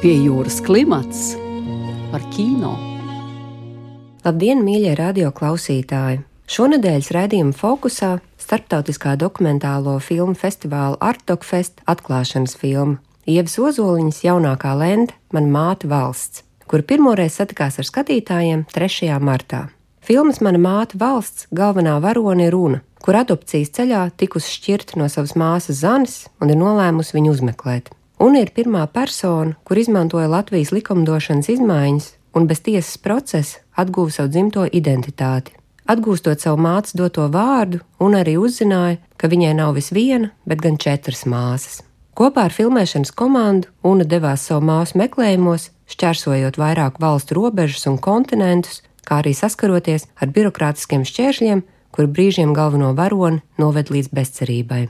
Pie jūras klimats par kino. Labdien, mīļie radioklausītāji! Šonadēļas raidījuma fokusā starptautiskā dokumentālo filmu festivāla Artdokfest atklāšanas filma Ievas Ozoliņas jaunākā lente Man māte valsts, kur pirmoreiz satikās ar skatītājiem 3. martā. Filmas Mana māte valsts galvenā varone ir Runa, kur adopcijas ceļā tikusi šķirta no savas māsas Zanes un ir nolēmusi viņu uzmeklēt un ir pirmā persona, kur izmantoja Latvijas likumdošanas izmaiņas un bez tiesas procesa atguva savu dzimto identitāti. Atgūstot savu mātes doto vārdu, un arī uzzināja, ka viņai nav vis viena, bet gan četras māsas. Kopā ar filmēšanas komandu Una devās savu māsu meklējumos, šķērsojot vairāku valstu robežas un kontinentus, kā arī saskaroties ar birokrātiskiem šķēršļiem, kur brīžiem galveno varoni noved līdz bezcerībai.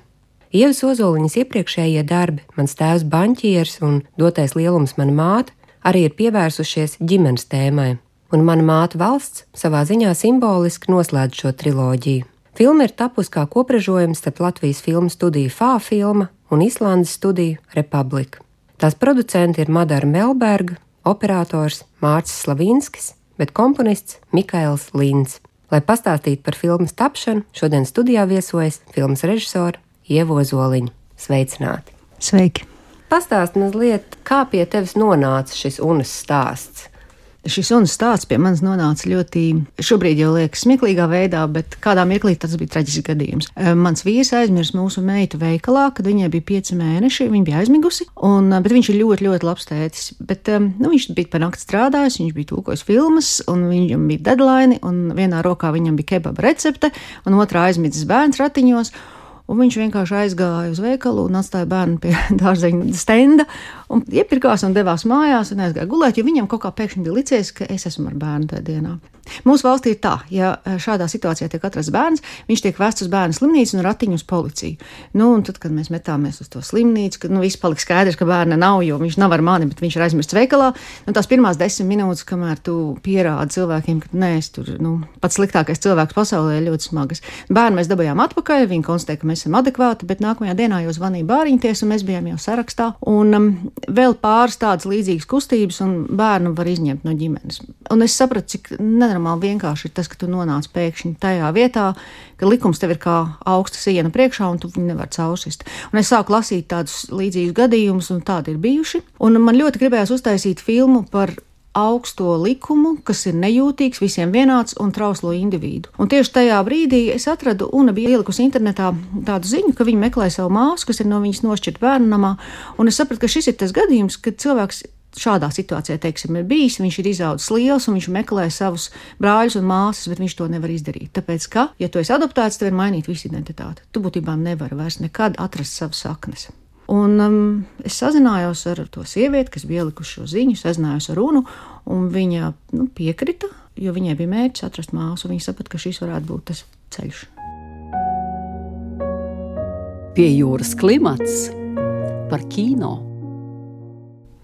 Ievas Ozoliņas iepriekšējie darbi, mans tēvs banķieris un dotais lielums mana māte, arī ir pievērsušies ģimenes tēmai, un mana māte valsts savā ziņā simboliski noslēdz šo triloģiju. Filma ir tapusi kā kopražojums starp Latvijas filmu studiju FA filma un Islandes studiju Republika. Tās producenti ir Madara Melberga, operators Mārcis Slavinskis, bet komponists Mikaels Līns. Lai pastāstītu par filmas tapšanu, šodien studijā viesojas filmas režisora Ievozoliņu. Sveicināti! Sveiki! Pastāst mazliet, kā pie tevis nonāca šis unas stāsts. Šis unas stāsts pie manis nonāca ļoti, šobrīd jau liekas, smieklīgā veidā, bet kādā mirklī tas bija traģisks gadījums. Mans vīrs aizmirsa mūsu meitu veikalā, kad viņai bija pieci mēneši, viņa bija aizmigusi, un, bet viņš ir ļoti, ļoti labs tētis. Bet, nu, viņš bija par nakti strādājis, viņš bija tūkojis filmas, un viņam bija deadline, un vienā rokā viņam bija kebaba recepte, un otrā aizmidzis bērns ratiņos. Un viņš vienkārši aizgāja uz veikalu un atstāja bērnu pie dārzeņa stenda un iepirkās un devās mājās un aizgāja gulēt, jo viņam kaut kā pēkšņi bija licies, ka es esmu ar bērnu tajā dienā. Mūsu valstī ir tā, ja šādā situācijā tiek atrasts bērns, viņš tiek vests uz bērnu slimnīcu un ratiņu uz policiju. Nu, un tad, kad mēs metāmies uz to slimnīcu, kad nu, viss palika skaidrs, ka bērna nav, jo viņš nav ar mani, bet viņš ir aizmirsts veikalā, nu, tās pirmās desmit minūtes, kamēr tu pierādi cilvēkiem, ka nē, es tur, nu, pats sliktākais cilvēks pasaulē ir ļoti smagas. Bērnu mēs dabūjām atpakaļ, viņi konstatēja, ka mēs esam adekvāti, bet nākamajā dienā jau zvanīja bāriņties, un mēs bijām jau sarakstā. Un um, vēl pāris tādas līdzīgas kustības, un bērnu var izņemt no ģimenes. Un es sapratu, cik nenormāli vienkārši ir tas, ka tu nonāc pēkšņi tajā vietā, ka likums tev ir kā augsta siena priekšā, un tu viņu nevar causist. Un es sāku lasīt tādus līdzīgus gadījumus, un tādi ir bijuši. Un man ļoti gribējās uztaisīt filmu par augsto likumu, kas ir nejūtīgs, visiem vienāds un trauslo individu. Un tieši tajā brīdī es atradu, un bija ielikusi internetā tādu ziņu, ka viņi meklē savu māsu, kas ir no viņas nošķirta bērnu namā, un es sapratu, ka šis ir tas gadījums, kad cilvēks šādā situācijā, teiksim, ir bijis, viņš ir izaudzis liels un viņš meklē savus brāļus un māsas, bet viņš to nevar izdarīt. Tāpēc, ka, ja tu esi adoptēts, tev ir mainīt visu identitāti. Tu būtībā nevari vairs nekad atrast savas saknes. Un um, es sazinājos ar to sievieti, kas bija ielikusi šo ziņu, sazinājos ar Runu, un viņa nu, piekrita, jo viņai bija mērķis atrast māsu. Viņa saprata, ka šis varētu būt tas ceļš. Pie jūras klimats par kino.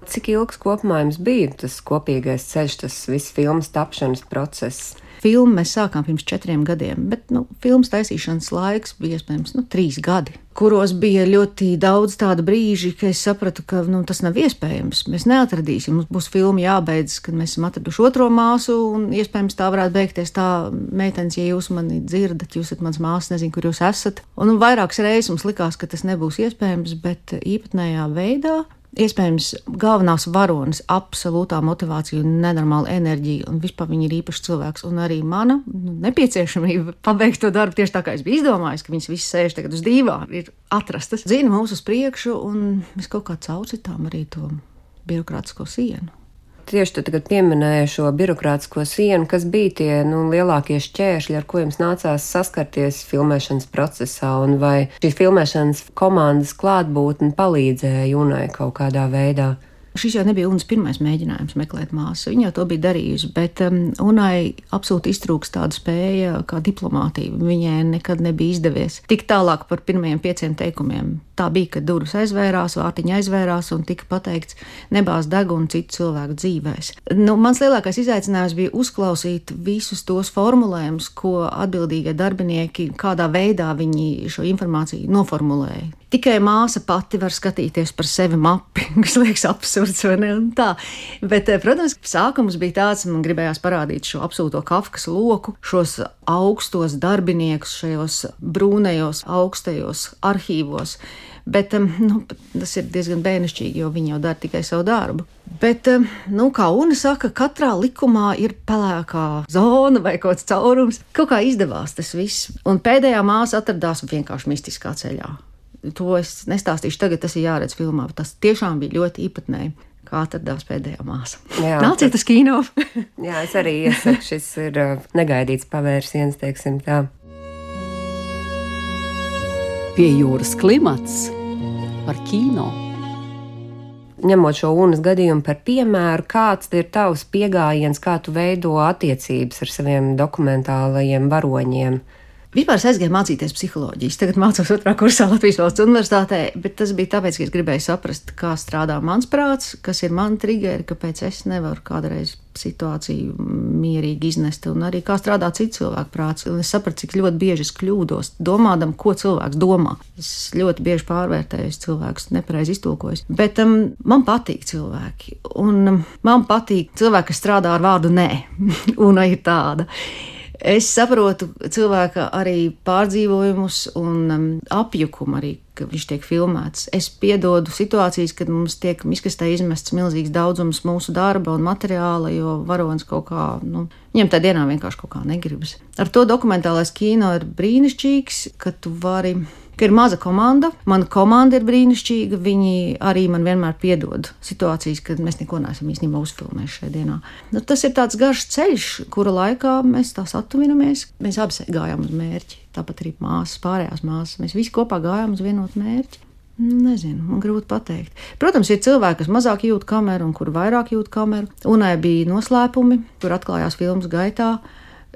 Cik ilgs kopumā jums bija tas kopīgais ceļš, tas viss filmas tapšanas process? Filmu mēs sākām pirms četriem gadiem, bet nu, filmas taisīšanas laiks bija iespējams nu, trīs gadi, kuros bija ļoti daudz tādu brīžu, ka es sapratu, ka nu, tas nav iespējams. Mēs neatradīsim, mums būs filma jābeidz, kad mēs esam atraduši otro māsu, un iespējams tā varētu beigties tā, meitenes, ja jūs mani dzirdat, jūs esat mans māsas, nezinu, kur jūs esat. Un nu, vairākas reizes mums likās, ka tas nebūs iespējams, bet īpatnējā veidā iespējams galvenās varonas, absolūtā motivācija un nenormāla enerģija, un vispār viņa ir īpašs cilvēks. Un arī mana nu, nepieciešamība pabeigt to darbu tieši tā, kā es biju izdomājis, ka viņas visas sēž tagad uz dīvāna, ir atrastas. Zina mūs uz priekšu, un mēs kaut kā caurcitām arī to birokrātisko sienu tieši tagad pieminēji šo birokrātisko sienu, kas bija tie nu, lielākie šķēršļi, ar ko jums nācās saskarties filmēšanas procesā, un vai šī filmēšanas komandas klātbūtne palīdzēja Junai kaut kādā veidā? Šis jau nebija Unas pirmais mēģinājums meklēt māsu. Viņa jau to bija darījusi, bet um, Unai absolūti iztrūks tāda spēja kā diplomātija. Viņai nekad nebija izdevies tik tālāk par pirmajiem pieciem teikumiem. Tā bija, ka durvis aizvērās, vārtiņa aizvērās un tika pateikts, nebāz degunu citu cilvēku dzīvēs. Nu, mans lielākais izaicinājums bija uzklausīt visus tos formulējumus, ko atbildīgie darbinieki, kādā veidā viņi šo informāciju noformulēja. Tikai māsa pati var skatīties par sevi mapi, kas liekas absurds vai ne? Tā. Bet, eh, protams, sākums bija tāds, man gribējās parādīt šo absolūto kafkas loku, šos augstos darbiniekus šajos brūnajos, augstajos arhīvos. Bet nu, tas ir diezgan bērnišķīgi, jo viņi jau dara tikai savu darbu. Bet, nu, kā Una saka, katrā likumā ir pelēkā zona vai kaut kāds caurums. Kaut kā izdevās tas viss. Un pēdējā māsa atradās vienkārši mistiskā ceļā. To es nestāstīšu tagad, tas ir jāredz filmā. Tas tiešām bija ļoti īpatnēji kā atradās pēdējā māsa. Jā, Nāciet uz kino! jā, es arī iesaku, šis ir uh, negaidīts pavērsiens, teiksim tā. Pie jūras klimats par kino. Ņemot šo UNAS gadījumu par piemēru, kāds ir tavs pieejams, kā tu veido attiecības ar saviem dokumentālajiem varoņiem? Vispār es aizgāju mācīties psiholoģijas. Tagad mācos otrā kursā Latvijas valsts universitātē, bet tas bija tāpēc, ka es gribēju saprast, kā strādā mans prāts, kas ir man triggeri, kāpēc es nevaru kādreiz situāciju mierīgi iznest, un arī kā strādā citu cilvēku prāts. Un es sapratu, cik ļoti bieži es kļūdos, domādam, ko cilvēks domā. Es ļoti bieži pārvērtēju cilvēkus, nepareizi iztulkoju. Bet um, man patīk cilvēki, un um, man patīk cilvēki, kas strādā ar vārdu nē, un ir tāda. Es saprotu cilvēka arī pārdzīvojumus un um, apjukumu arī, ka viņš tiek filmēts. Es piedodu situācijas, kad mums tiek miskastē izmests milzīgs daudzums mūsu darba un materiāla, jo varonis kaut kā, nu, viņam tā dienā vienkārši kaut kā negribas. Ar to dokumentālais kino ir brīnišķīgs, ka tu vari ka ir maza komanda. Mana komanda ir brīnišķīga. Viņi arī man vienmēr piedod situācijas, kad mēs neko neesam īstenībā uzfilmējuši šajā dienā. Nu, tas ir tāds garš ceļš, kura laikā mēs tās attuvinamies. Mēs abi gājām uz mērķi. Tāpat arī māsas, pārējās māsas. Mēs visi kopā gājām uz vienotu mērķi. Nezinu, man grūti pateikt. Protams, ir cilvēki, kas mazāk jūt kameru un kur vairāk jūt kameru. Unai bija noslēpumi, kur atklājās filmas gaitā.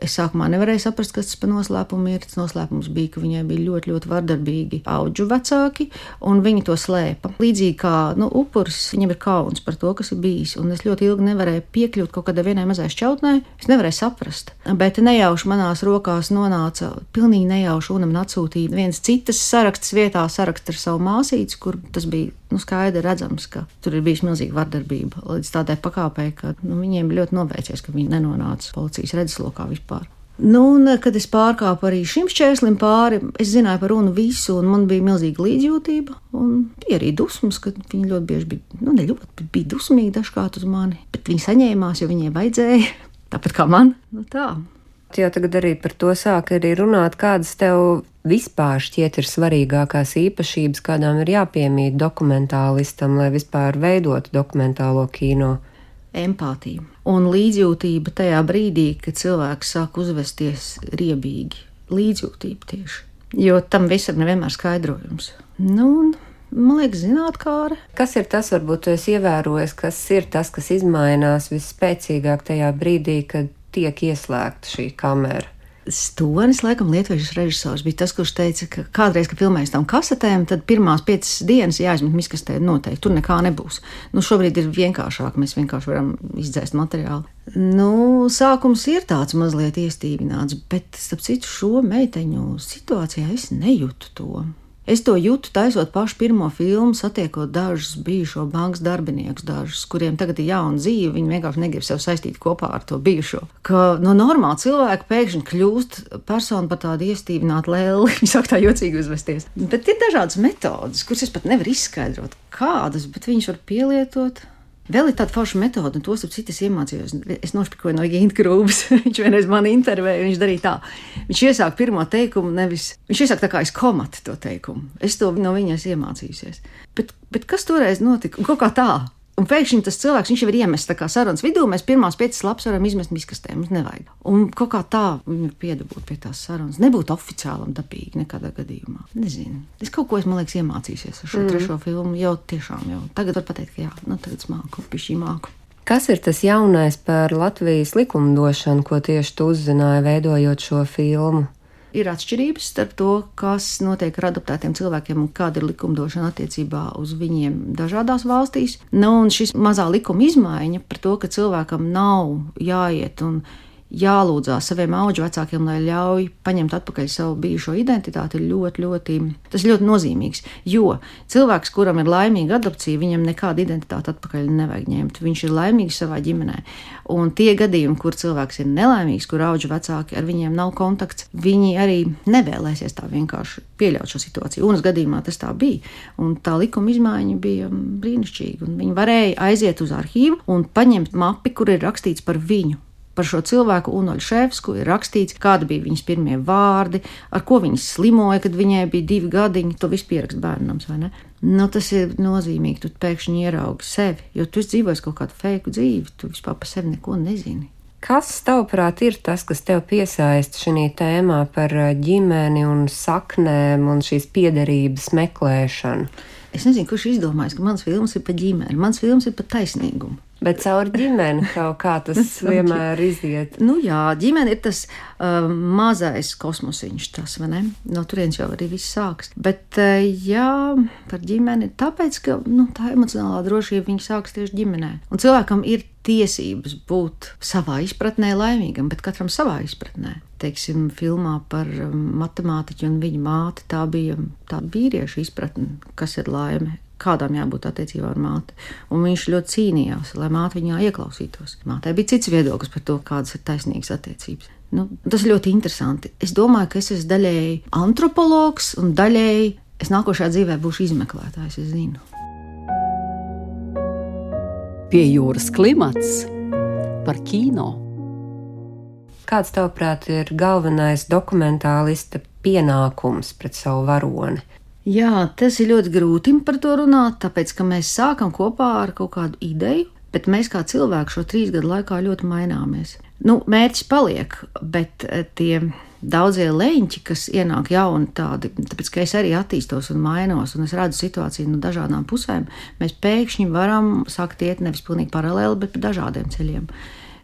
Es sākumā nevarēju saprast, kas tas par noslēpumu ir. Tas noslēpums bija, ka viņai bija ļoti, ļoti vardarbīgi auģu vecāki, un viņi to slēpa. Līdzīgi kā nu, upuris, viņam ir kauns par to, kas ir bijis. Un es ļoti ilgi nevarēju piekļūt kaut kādai vienai mazai šķautnē. Es nevarēju saprast. Bet nejauši manās rokās nonāca, pilnīgi nejauši unam atsūtīja viens citas saraksts vietā, saraksts ar savu māsīcu, kur tas bija nu, skaidri redzams, ka tur ir bijusi milzīga vardarbība līdz tādai pakāpei, ka nu, viņiem ļoti novērsies, ka viņi nenonāca policijas redzeslokā vispār. Nu, un, kad es pārkāpu arī šim šķērslim pāri, es zināju par runu visu, un man bija milzīga līdzjūtība. Bija arī dusmas, ka viņi ļoti bieži bija, nu, ne ļoti, bet bija dusmīgi dažkārt uz mani, bet viņi saņēmās, jo viņiem vajadzēja, tāpat kā man. Nu, tā. Tu jau tagad arī par to sāki arī runāt, kādas tev vispār šķiet ir svarīgākās īpašības, kādām ir jāpiemīt dokumentālistam, lai vispār veidotu dokumentālo kino? Empātija un līdzjūtība tajā brīdī, kad cilvēks sāk uzvesties riebīgi. Līdzjūtība tieši. Jo tam visam nevienmēr skaidrojums. Nu, Man liekas, zinātnē, kas ir tas, varbūt jūs ievērojat, kas ir tas, kas izmainās visspēcīgāk tajā brīdī, kad tiek ieslēgta šī kamera. Stonis, laikam, lietuviešu režisors bija tas, kurš teica, ka kādreiz, kad filmējas tam kasetēm, tad pirmās piecas dienas jāizmet miskastē noteikti. Tur nekā nebūs. Nu, šobrīd ir vienkāršāk, mēs vienkārši varam izdzēst materiālu. Nu, sākums ir tāds mazliet iestīvināts, bet, starp citu, šo meiteņu situācijā es nejūtu to. Es to jūtu, taisot pašu pirmo filmu, satiekot dažus bijušo bankas darbiniekus, dažus, kuriem tagad ir jauna dzīve. Viņi vienkārši negrib sev saistīt kopā ar to bijušo. Ka no normāla cilvēka pēkšņi kļūst persona par tādu iestīvinātu lēli. Viņi sāk tā jocīgi uzvesties. Bet ir dažādas metodas, kuras es pat nevaru izskaidrot, kādas, bet viņas var pielietot. Vēl ir tāda forša metode, un tos citas iemācījos. Es nošpikoju no Gīna Krūvas. viņš vienreiz man intervēja, viņš darīja tā. Viņš iesāka pirmo teikumu, nevis viņš iesāka tā kā es komatu to teikumu. Es to no viņas iemācījusies. Bet, bet kas toreiz notika? Kaut kā tā. Un pēkšņi tas cilvēks, jau ir iemests sarunas vidū, mēs pirmās piecas lapas varam izmest miskastē, mums nevajag. Un kaut kā tā viņu piedabūt pie tās sarunas. Nebūtu oficiāli un dabīgi nekādā gadījumā. Nezinu. Es kaut ko esmu, liekas, iemācījusies ar šo mm. trešo filmu. Jau tiešām jau tagad var pateikt, ka jā, nu tagad māku, pišķī māku. Kas ir tas jaunais par Latvijas likumdošanu, ko tieši tu uzzināji, veidojot šo filmu? Ir atšķirības starp to, kas notiek ar adoptētiem cilvēkiem un kāda ir likumdošana attiecībā uz viņiem dažādās valstīs. Nu, un šis mazā likuma izmaiņa par to, ka cilvēkam nav jāiet un jālūdzās saviem augu vecākiem, lai ļauj paņemt atpakaļ savu bijušo identitāti, ir ļoti, ļoti, tas ļoti nozīmīgs. Jo cilvēks, kuram ir laimīga adopcija, viņam nekādu identitāti atpakaļ nevajag ņemt. Viņš ir laimīgs savā ģimenē. Un tie gadījumi, kur cilvēks ir nelaimīgs, kur augu vecāki ar viņiem nav kontakts, viņi arī nevēlēsies tā vienkārši pieļaut šo situāciju. Un uz gadījumā tas tā bija. Un tā likuma izmaiņa bija brīnišķīga. Viņi varēja aiziet uz arhīvu un paņemt mapi, kur ir rakstīts par viņu par šo cilvēku Unoļu Šefsku ir rakstīts, kādi bija viņas pirmie vārdi, ar ko viņas slimoja, kad viņai bija divi gadiņi. To viss pierakst bērnam, vai ne? Nu, tas ir nozīmīgi. Tu pēkšņi ieraugi sevi, jo tu dzīvoji kaut kādu feiku dzīvi, tu vispār par sevi neko nezini. Kas, tavuprāt, ir tas, kas tev piesaista šī tēmā par ģimeni un saknēm un šīs piederības meklēšanu? Es nezinu, kurš izdomājis, ka mans filmas ir par ģimeni, mans filmas ir par taisnīgumu. Bet caur ģimeni kaut kā tas vienmēr iziet. Nu, jā, ģimene ir tas uh, mazais kosmosiņš, tas, vai ne? No turienes jau arī viss sāks. Bet, uh, jā, par ģimeni, tāpēc, ka nu, tā emocionālā drošība viņa sāks tieši ģimenē. Un cilvēkam ir tiesības būt savā izpratnē laimīgam, bet katram savā izpratnē. Teiksim, filmā par um, matemātiķu un viņa māti tā bija tā vīrieša izpratne, kas ir laime kādām jābūt attiecībām ar māti. Un viņš ļoti cīnījās, lai māte viņā ieklausītos. Mātei bija cits viedoklis par to, kādas ir taisnīgas attiecības. Nu, tas ir ļoti interesanti. Es domāju, ka es esmu daļēji antropologs un daļēji es nākošajā dzīvē būšu izmeklētājs. Es zinu. Pie jūras klimats par kino. Kāds, tavuprāt, ir galvenais dokumentālista pienākums pret savu varoni? Jā, tas ir ļoti grūti par to runāt, tāpēc ka mēs sākam kopā ar kaut kādu ideju, bet mēs kā cilvēki šo trīs gadu laikā ļoti maināmies. Nu, mērķis paliek, bet eh, tie daudzie leņķi, kas ienāk jauni tādi, tāpēc ka es arī attīstos un mainos, un es redzu situāciju no dažādām pusēm, mēs pēkšņi varam sākt iet nevis pilnīgi paralēli, bet pa dažādiem ceļiem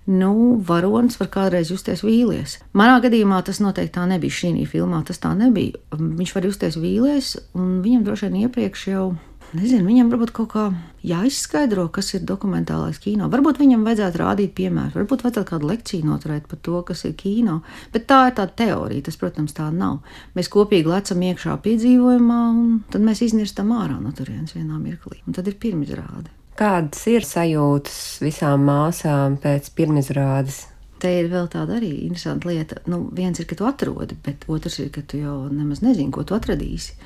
nu, varonis var kādreiz justies vīlies. Manā gadījumā tas noteikti tā nebija. Šī filmā tas tā nebija. Viņš var justies vīlies, un viņam droši vien iepriekš jau. Nezinu, viņam varbūt kaut kā jāizskaidro, kas ir dokumentālais kino. Varbūt viņam vajadzētu rādīt piemēru, varbūt vajadzētu kādu lekciju noturēt par to, kas ir kino. Bet tā ir tā teorija, tas, protams, tā nav. Mēs kopīgi lecam iekšā piedzīvojumā, un tad mēs iznirstam ārā no turienes vienā mirklī. Un tad ir pirmizrāde. Kādas ir sajūtas visām māsām pēc pirmizrādes? Te ir vēl tāda arī interesanta lieta. Nu, viens ir, ka tu atrodi, bet otrs ir, ka tu jau nemaz nezini, ko tu atradīsi.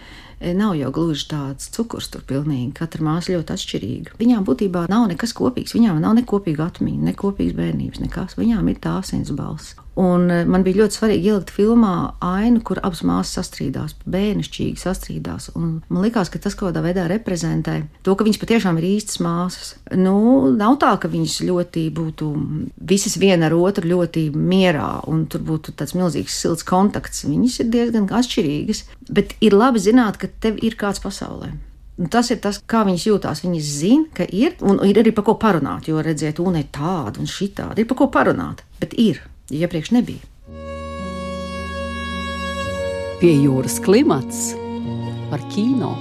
E, nav jau gluži tāds cukurs tur pilnīgi. Katra māsa ļoti atšķirīga. Viņām būtībā nav nekas kopīgs. Viņām nav ne kopīga atmiņa, ne kopīgas bērnības, nekas. Viņām ir tā asins balss. Un e, man bija ļoti svarīgi ielikt filmā ainu, kur abas māsas sastrīdās, bērnišķīgi sastrīdās. Un man liekas, ka tas kaut kādā veidā reprezentē to, ka viņas patiešām ir īstas māsas. Nu, nav tā, ka viņas ļoti būtu visas viena ar otru ļoti mierā, un tur būtu tāds milzīgs silts kontakts. Viņas ir diezgan atšķirīgas, bet ir labi zināt, ka tev ir kāds pasaulē. Un tas ir tas, kā viņas jūtās. Viņas zina, ka ir, un ir arī par ko parunāt. Jo redziet, un ir tāda un šī tāda. Ir par ko parunāt, bet ir ja iepriekš nebija. Pie jūras klimats par kino.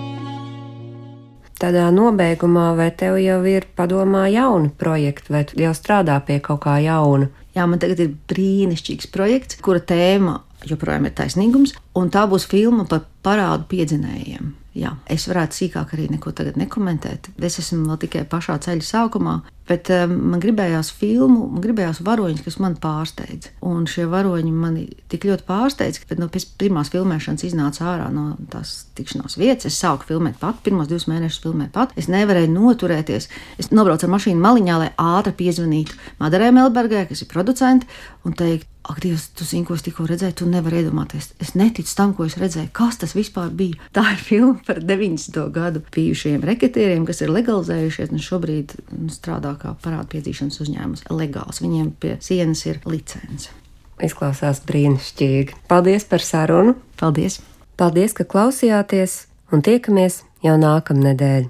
Tādā nobeigumā, vai tev jau ir padomā jauni projekti, vai tu jau strādā pie kaut kā jauna? Jā, man tagad ir brīnišķīgs projekts, kura tēma joprojām ir taisnīgums, un tā būs filma par parādu piedzinējiem. Jā, es varētu sīkāk arī neko tagad nekomentēt. Es esmu vēl tikai pašā ceļa sākumā, bet um, man gribējās filmu, man gribējās varoņus, kas man pārsteidz. Un šie varoņi mani tik ļoti pārsteidz, ka no pirmās filmēšanas iznāca ārā no tās tikšanās vietas. Es sāku filmēt pat, pirmos divus mēnešus filmēju pat. Es nevarēju noturēties. Es nobraucu ar mašīnu maliņā, lai ātri piezvanītu Madarai Melbergai, kas ir producente, un teikt, Ak, Dievs, tu zini, ko es tikko redzēju, tu nevari iedomāties. Es neticu tam, ko es redzēju. Kas tas vispār bija? Tā ir filma par 90. gadu bijušajiem reketieriem, kas ir legalizējušies un šobrīd nu, strādā kā parādpiedzīšanas uzņēmums. Legāls. Viņiem pie sienas ir licence. Izklausās brīnišķīgi. Paldies par sarunu! Paldies! Paldies, ka klausījāties un tiekamies jau nākamnedēļ!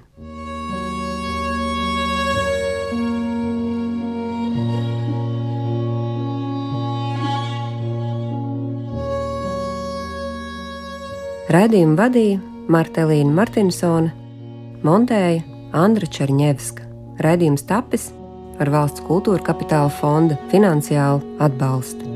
Radījumu vadīja Martelīna Martinsone, montēja Andra Černievska. Radījums tapis ar valsts kultūra kapitāla fonda finansiālu atbalstu.